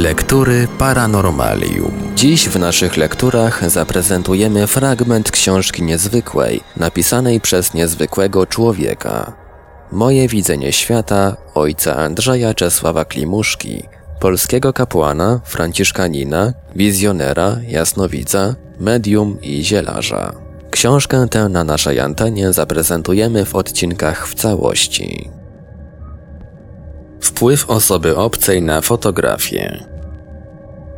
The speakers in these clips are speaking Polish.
Lektury Paranormalium. Dziś w naszych lekturach zaprezentujemy fragment książki niezwykłej, napisanej przez niezwykłego człowieka. Moje widzenie świata ojca Andrzeja Czesława Klimuszki, polskiego kapłana, franciszkanina, wizjonera, jasnowidza, medium i zielarza. Książkę tę na naszej antenie zaprezentujemy w odcinkach w całości. Wpływ osoby obcej na fotografię.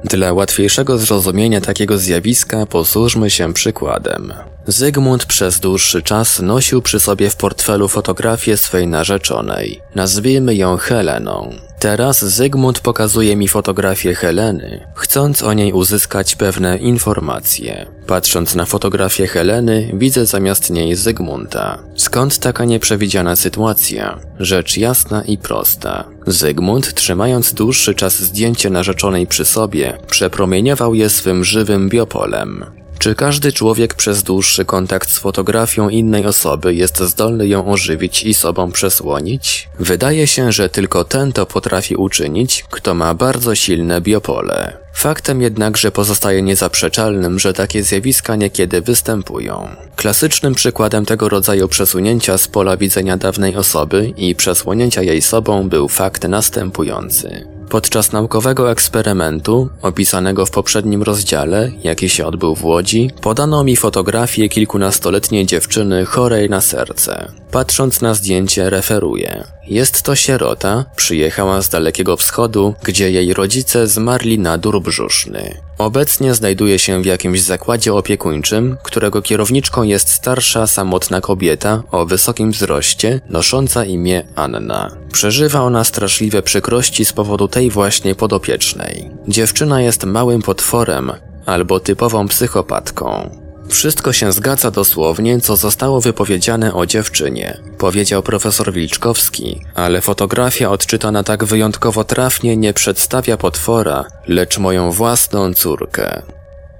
Dla łatwiejszego zrozumienia takiego zjawiska posłużmy się przykładem. Zygmunt przez dłuższy czas nosił przy sobie w portfelu fotografię swej narzeczonej. Nazwijmy ją Heleną. Teraz Zygmunt pokazuje mi fotografię Heleny, chcąc o niej uzyskać pewne informacje. Patrząc na fotografię Heleny, widzę zamiast niej Zygmunta. Skąd taka nieprzewidziana sytuacja? Rzecz jasna i prosta. Zygmunt, trzymając dłuższy czas zdjęcie narzeczonej przy sobie, przepromieniował je swym żywym biopolem. Czy każdy człowiek przez dłuższy kontakt z fotografią innej osoby jest zdolny ją ożywić i sobą przesłonić? Wydaje się, że tylko ten to potrafi uczynić, kto ma bardzo silne biopole. Faktem jednakże pozostaje niezaprzeczalnym, że takie zjawiska niekiedy występują. Klasycznym przykładem tego rodzaju przesunięcia z pola widzenia dawnej osoby i przesłonięcia jej sobą był fakt następujący. Podczas naukowego eksperymentu, opisanego w poprzednim rozdziale, jaki się odbył w Łodzi, podano mi fotografię kilkunastoletniej dziewczyny chorej na serce. Patrząc na zdjęcie referuję. Jest to sierota, przyjechała z dalekiego wschodu, gdzie jej rodzice zmarli na dur brzuszny. Obecnie znajduje się w jakimś zakładzie opiekuńczym, którego kierowniczką jest starsza, samotna kobieta o wysokim wzroście, nosząca imię Anna. Przeżywa ona straszliwe przykrości z powodu tej właśnie podopiecznej. Dziewczyna jest małym potworem, albo typową psychopatką. Wszystko się zgadza dosłownie, co zostało wypowiedziane o dziewczynie, powiedział profesor Wilczkowski, ale fotografia odczytana tak wyjątkowo trafnie nie przedstawia potwora, lecz moją własną córkę.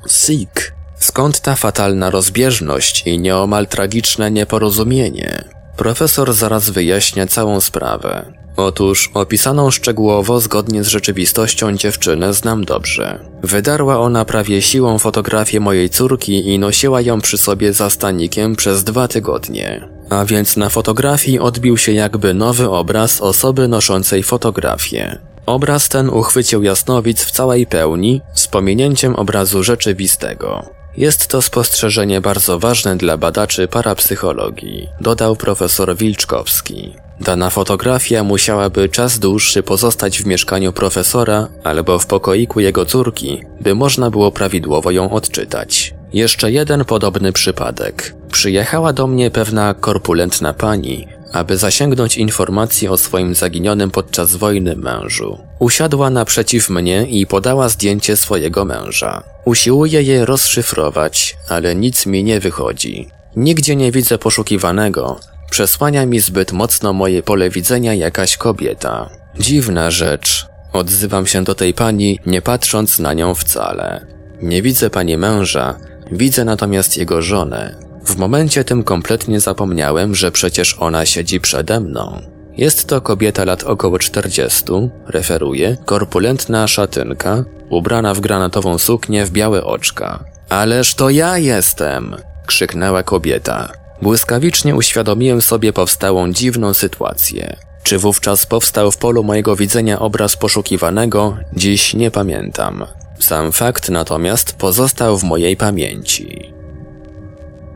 Sik. Skąd ta fatalna rozbieżność i nieomal tragiczne nieporozumienie? Profesor zaraz wyjaśnia całą sprawę. Otóż opisaną szczegółowo zgodnie z rzeczywistością dziewczynę znam dobrze. Wydarła ona prawie siłą fotografię mojej córki i nosiła ją przy sobie za stanikiem przez dwa tygodnie. A więc na fotografii odbił się jakby nowy obraz osoby noszącej fotografię. Obraz ten uchwycił jasnowic w całej pełni, z pominięciem obrazu rzeczywistego. Jest to spostrzeżenie bardzo ważne dla badaczy parapsychologii, dodał profesor Wilczkowski. Dana fotografia musiałaby czas dłuższy pozostać w mieszkaniu profesora albo w pokoiku jego córki, by można było prawidłowo ją odczytać. Jeszcze jeden podobny przypadek. Przyjechała do mnie pewna korpulentna pani, aby zasięgnąć informacji o swoim zaginionym podczas wojny mężu. Usiadła naprzeciw mnie i podała zdjęcie swojego męża. Usiłuję je rozszyfrować, ale nic mi nie wychodzi. Nigdzie nie widzę poszukiwanego, Przesłania mi zbyt mocno moje pole widzenia jakaś kobieta. Dziwna rzecz. Odzywam się do tej pani, nie patrząc na nią wcale. Nie widzę pani męża, widzę natomiast jego żonę. W momencie tym kompletnie zapomniałem, że przecież ona siedzi przede mną. Jest to kobieta lat około 40, referuje, korpulentna szatynka, ubrana w granatową suknię w białe oczka. Ależ to ja jestem! krzyknęła kobieta. Błyskawicznie uświadomiłem sobie powstałą dziwną sytuację. Czy wówczas powstał w polu mojego widzenia obraz poszukiwanego, dziś nie pamiętam. Sam fakt natomiast pozostał w mojej pamięci.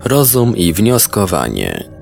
Rozum i wnioskowanie.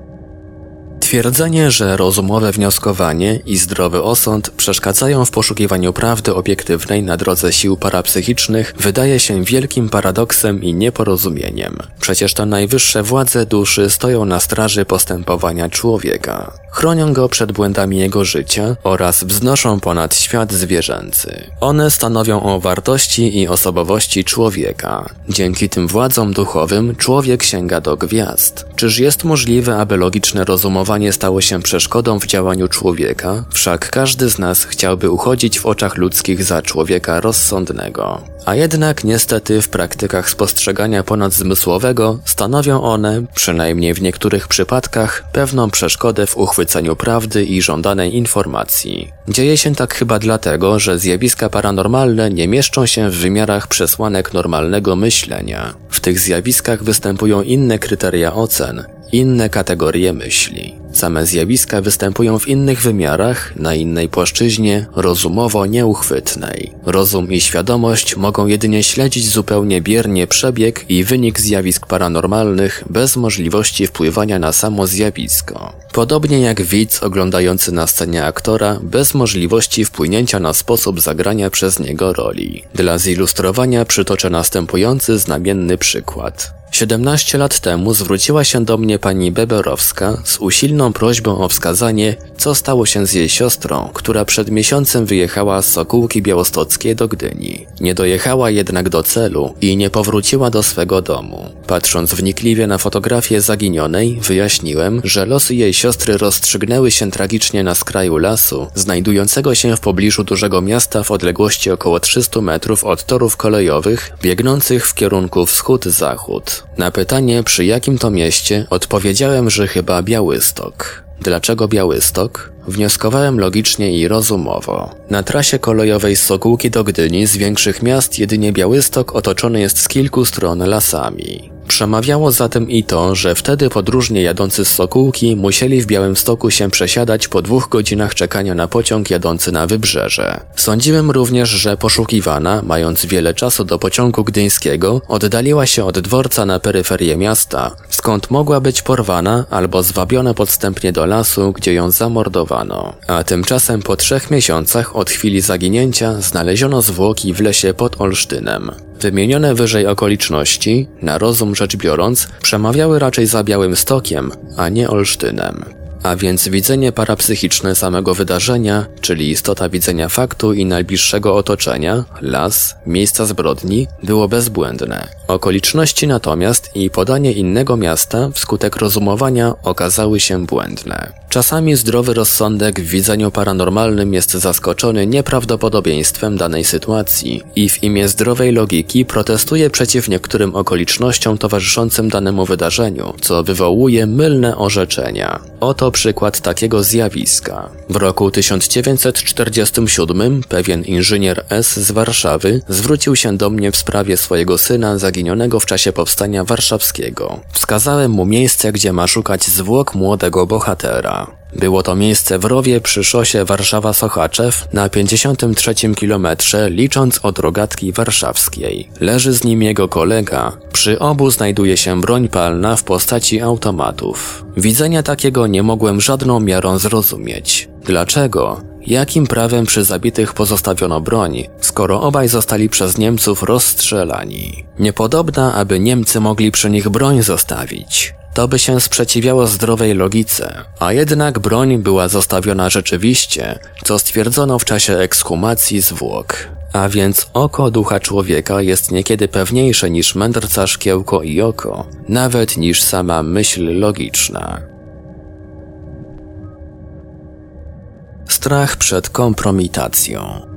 Twierdzenie, że rozumowe wnioskowanie i zdrowy osąd przeszkadzają w poszukiwaniu prawdy obiektywnej na drodze sił parapsychicznych wydaje się wielkim paradoksem i nieporozumieniem. Przecież to najwyższe władze duszy stoją na straży postępowania człowieka. Chronią go przed błędami jego życia oraz wznoszą ponad świat zwierzęcy. One stanowią o wartości i osobowości człowieka. Dzięki tym władzom duchowym człowiek sięga do gwiazd. Czyż jest możliwe, aby logiczne rozumowanie rozumowanie stało się przeszkodą w działaniu człowieka, wszak każdy z nas chciałby uchodzić w oczach ludzkich za człowieka rozsądnego. A jednak niestety w praktykach spostrzegania ponadzmysłowego stanowią one, przynajmniej w niektórych przypadkach, pewną przeszkodę w uchwyceniu prawdy i żądanej informacji. Dzieje się tak chyba dlatego, że zjawiska paranormalne nie mieszczą się w wymiarach przesłanek normalnego myślenia. W tych zjawiskach występują inne kryteria ocen, inne kategorie myśli. Same zjawiska występują w innych wymiarach, na innej płaszczyźnie, rozumowo nieuchwytnej. Rozum i świadomość mogą jedynie śledzić zupełnie biernie przebieg i wynik zjawisk paranormalnych bez możliwości wpływania na samo zjawisko. Podobnie jak widz oglądający na scenie aktora bez możliwości wpłynięcia na sposób zagrania przez niego roli. Dla zilustrowania przytoczę następujący znamienny przykład. 17 lat temu zwróciła się do mnie pani Beberowska z usilną prośbą o wskazanie, co stało się z jej siostrą, która przed miesiącem wyjechała z Sokółki Białostockiej do Gdyni. Nie dojechała jednak do celu i nie powróciła do swego domu. Patrząc wnikliwie na fotografię zaginionej, wyjaśniłem, że losy jej siostry rozstrzygnęły się tragicznie na skraju lasu, znajdującego się w pobliżu dużego miasta w odległości około 300 metrów od torów kolejowych, biegnących w kierunku wschód-zachód. Na pytanie, przy jakim to mieście, odpowiedziałem, że chyba Białystok. Dlaczego Białystok? Wnioskowałem logicznie i rozumowo. Na trasie kolejowej z Sokółki do Gdyni z większych miast jedynie Białystok otoczony jest z kilku stron lasami. Przemawiało zatem i to, że wtedy podróżnie jadący z Sokółki musieli w Białymstoku się przesiadać po dwóch godzinach czekania na pociąg jadący na wybrzeże. Sądziłem również, że poszukiwana, mając wiele czasu do pociągu gdyńskiego, oddaliła się od dworca na peryferię miasta, skąd mogła być porwana albo zwabiona podstępnie do lasu, gdzie ją zamordowano. A tymczasem po trzech miesiącach od chwili zaginięcia znaleziono zwłoki w lesie pod Olsztynem. Wymienione wyżej okoliczności, na rozum rzecz biorąc, przemawiały raczej za Białym Stokiem, a nie Olsztynem. A więc widzenie parapsychiczne samego wydarzenia, czyli istota widzenia faktu i najbliższego otoczenia, las, miejsca zbrodni, było bezbłędne. Okoliczności natomiast i podanie innego miasta wskutek rozumowania okazały się błędne. Czasami zdrowy rozsądek w widzeniu paranormalnym jest zaskoczony nieprawdopodobieństwem danej sytuacji i w imię zdrowej logiki protestuje przeciw niektórym okolicznościom towarzyszącym danemu wydarzeniu, co wywołuje mylne orzeczenia. Oto przykład takiego zjawiska. W roku 1947 pewien inżynier S z Warszawy zwrócił się do mnie w sprawie swojego syna zaginionego w czasie powstania warszawskiego. Wskazałem mu miejsce, gdzie ma szukać zwłok młodego bohatera. Było to miejsce w rowie przy szosie Warszawa-Sochaczew na 53 kilometrze licząc od rogatki warszawskiej. Leży z nim jego kolega. Przy obu znajduje się broń palna w postaci automatów. Widzenia takiego nie mogłem żadną miarą zrozumieć. Dlaczego? Jakim prawem przy zabitych pozostawiono broń, skoro obaj zostali przez Niemców rozstrzelani? Niepodobna, aby Niemcy mogli przy nich broń zostawić. To by się sprzeciwiało zdrowej logice, a jednak broń była zostawiona rzeczywiście, co stwierdzono w czasie ekshumacji zwłok. A więc oko ducha człowieka jest niekiedy pewniejsze niż mędrca szkiełko i oko, nawet niż sama myśl logiczna. Strach przed kompromitacją.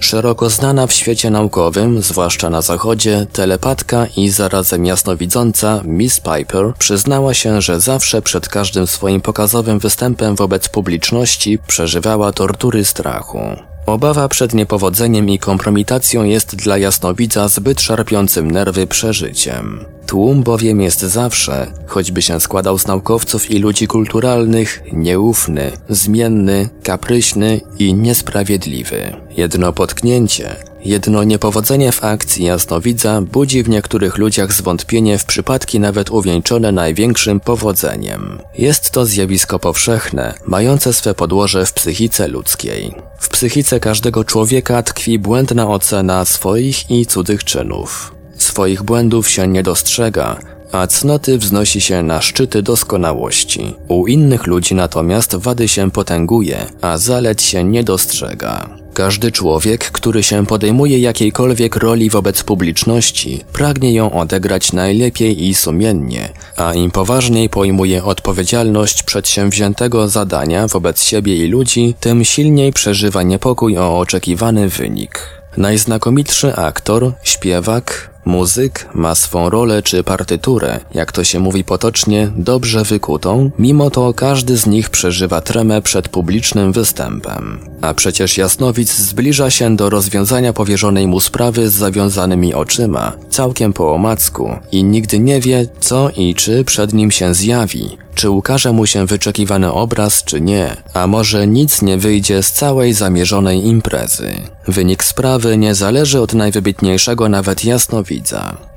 Szeroko znana w świecie naukowym, zwłaszcza na zachodzie, telepatka i zarazem jasnowidząca Miss Piper przyznała się, że zawsze przed każdym swoim pokazowym występem wobec publiczności przeżywała tortury strachu. Obawa przed niepowodzeniem i kompromitacją jest dla jasnowidza zbyt szarpiącym nerwy przeżyciem. Tłum bowiem jest zawsze, choćby się składał z naukowców i ludzi kulturalnych, nieufny, zmienny, kapryśny i niesprawiedliwy. Jedno potknięcie, jedno niepowodzenie w akcji jasnowidza budzi w niektórych ludziach zwątpienie w przypadki nawet uwieńczone największym powodzeniem. Jest to zjawisko powszechne, mające swe podłoże w psychice ludzkiej. W psychice każdego człowieka tkwi błędna ocena swoich i cudzych czynów. Swoich błędów się nie dostrzega, a cnoty wznosi się na szczyty doskonałości. U innych ludzi natomiast wady się potęguje, a zalet się nie dostrzega. Każdy człowiek, który się podejmuje jakiejkolwiek roli wobec publiczności, pragnie ją odegrać najlepiej i sumiennie, a im poważniej pojmuje odpowiedzialność przedsięwziętego zadania wobec siebie i ludzi, tym silniej przeżywa niepokój o oczekiwany wynik. Najznakomitszy aktor, śpiewak, Muzyk ma swą rolę czy partyturę, jak to się mówi potocznie, dobrze wykutą, mimo to każdy z nich przeżywa tremę przed publicznym występem. A przecież Jasnowic zbliża się do rozwiązania powierzonej mu sprawy z zawiązanymi oczyma, całkiem po omacku i nigdy nie wie, co i czy przed nim się zjawi, czy ukaże mu się wyczekiwany obraz, czy nie, a może nic nie wyjdzie z całej zamierzonej imprezy. Wynik sprawy nie zależy od najwybitniejszego nawet jasnowidza.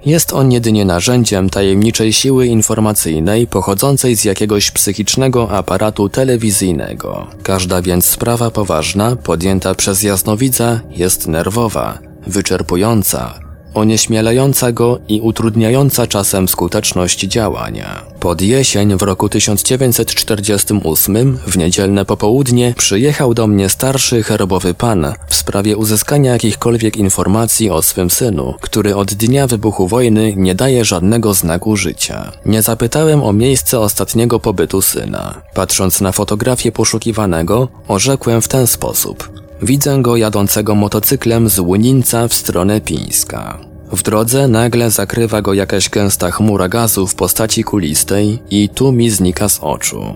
Jest on jedynie narzędziem tajemniczej siły informacyjnej pochodzącej z jakiegoś psychicznego aparatu telewizyjnego. Każda więc sprawa poważna, podjęta przez jasnowidza, jest nerwowa, wyczerpująca, onieśmielająca go i utrudniająca czasem skuteczność działania. Pod jesień w roku 1948, w niedzielne popołudnie, przyjechał do mnie starszy herbowy pan w sprawie uzyskania jakichkolwiek informacji o swym synu, który od dnia wybuchu wojny nie daje żadnego znaku życia. Nie zapytałem o miejsce ostatniego pobytu syna. Patrząc na fotografię poszukiwanego, orzekłem w ten sposób. Widzę go jadącego motocyklem z Łyninca w stronę Pińska. W drodze nagle zakrywa go jakaś gęsta chmura gazu w postaci kulistej i tu mi znika z oczu.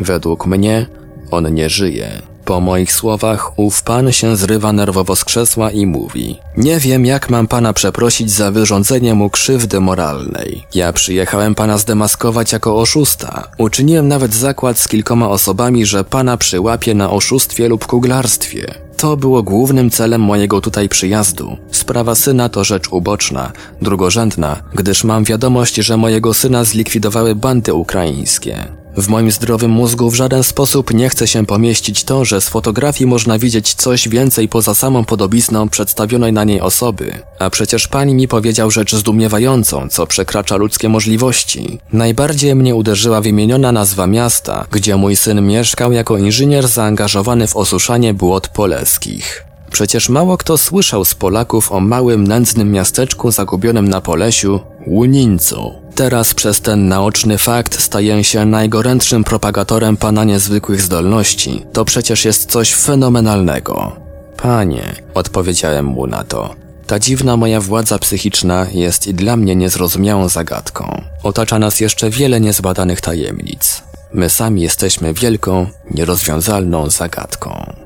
Według mnie on nie żyje. Po moich słowach ów pan się zrywa nerwowo z krzesła i mówi Nie wiem jak mam pana przeprosić za wyrządzenie mu krzywdy moralnej. Ja przyjechałem pana zdemaskować jako oszusta. Uczyniłem nawet zakład z kilkoma osobami, że pana przyłapie na oszustwie lub kuglarstwie. To było głównym celem mojego tutaj przyjazdu. Sprawa syna to rzecz uboczna, drugorzędna, gdyż mam wiadomość, że mojego syna zlikwidowały bandy ukraińskie. W moim zdrowym mózgu w żaden sposób nie chce się pomieścić to, że z fotografii można widzieć coś więcej poza samą podobizną przedstawionej na niej osoby. A przecież pani mi powiedział rzecz zdumiewającą, co przekracza ludzkie możliwości. Najbardziej mnie uderzyła wymieniona nazwa miasta, gdzie mój syn mieszkał jako inżynier zaangażowany w osuszanie błot poleskich. Przecież mało kto słyszał z Polaków o małym, nędznym miasteczku zagubionym na Polesiu, Łunincu. Teraz przez ten naoczny fakt staję się najgorętszym propagatorem pana niezwykłych zdolności. To przecież jest coś fenomenalnego. Panie, odpowiedziałem mu na to. Ta dziwna moja władza psychiczna jest i dla mnie niezrozumiałą zagadką. Otacza nas jeszcze wiele niezbadanych tajemnic. My sami jesteśmy wielką, nierozwiązalną zagadką.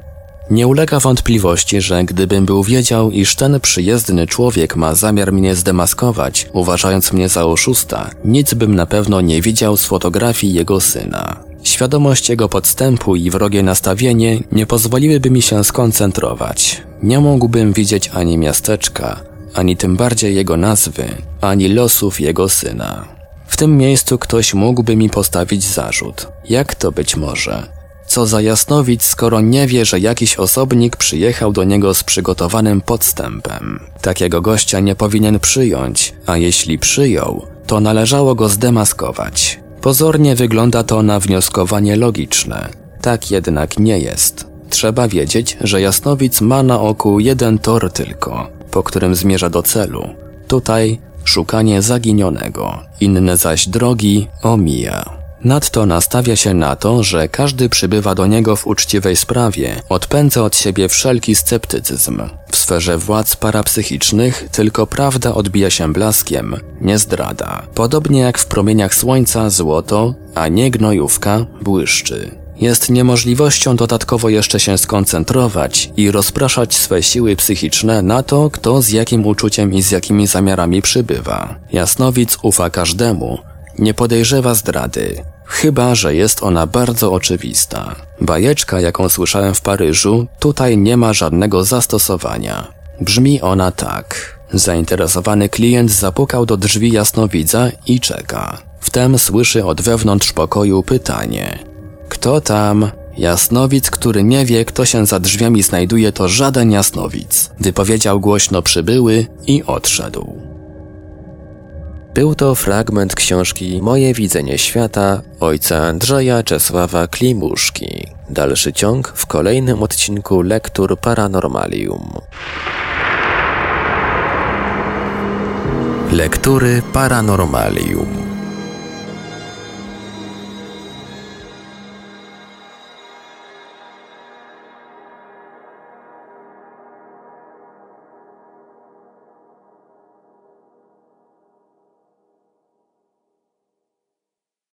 Nie ulega wątpliwości, że gdybym był wiedział, iż ten przyjezdny człowiek ma zamiar mnie zdemaskować, uważając mnie za oszusta, nic bym na pewno nie widział z fotografii jego syna. Świadomość jego podstępu i wrogie nastawienie nie pozwoliłyby mi się skoncentrować. Nie mógłbym widzieć ani miasteczka, ani tym bardziej jego nazwy, ani losów jego syna. W tym miejscu ktoś mógłby mi postawić zarzut. Jak to być może? Co za jasnowic, skoro nie wie, że jakiś osobnik przyjechał do niego z przygotowanym podstępem. Takiego gościa nie powinien przyjąć, a jeśli przyjął, to należało go zdemaskować. Pozornie wygląda to na wnioskowanie logiczne. Tak jednak nie jest. Trzeba wiedzieć, że jasnowic ma na oku jeden tor tylko, po którym zmierza do celu. Tutaj szukanie zaginionego, inne zaś drogi omija. Nadto nastawia się na to, że każdy przybywa do niego w uczciwej sprawie, odpędza od siebie wszelki sceptycyzm. W sferze władz parapsychicznych tylko prawda odbija się blaskiem, nie zdrada. Podobnie jak w promieniach słońca złoto, a nie gnojówka, błyszczy. Jest niemożliwością dodatkowo jeszcze się skoncentrować i rozpraszać swe siły psychiczne na to, kto z jakim uczuciem i z jakimi zamiarami przybywa. Jasnowic ufa każdemu, nie podejrzewa zdrady, chyba że jest ona bardzo oczywista. Bajeczka, jaką słyszałem w Paryżu, tutaj nie ma żadnego zastosowania. Brzmi ona tak. Zainteresowany klient zapukał do drzwi jasnowidza i czeka. Wtem słyszy od wewnątrz pokoju pytanie. Kto tam? Jasnowic, który nie wie, kto się za drzwiami znajduje, to żaden jasnowic. Wypowiedział głośno przybyły i odszedł. Był to fragment książki Moje widzenie świata ojca Andrzeja Czesława Klimuszki. Dalszy ciąg w kolejnym odcinku Lektur Paranormalium. Lektury Paranormalium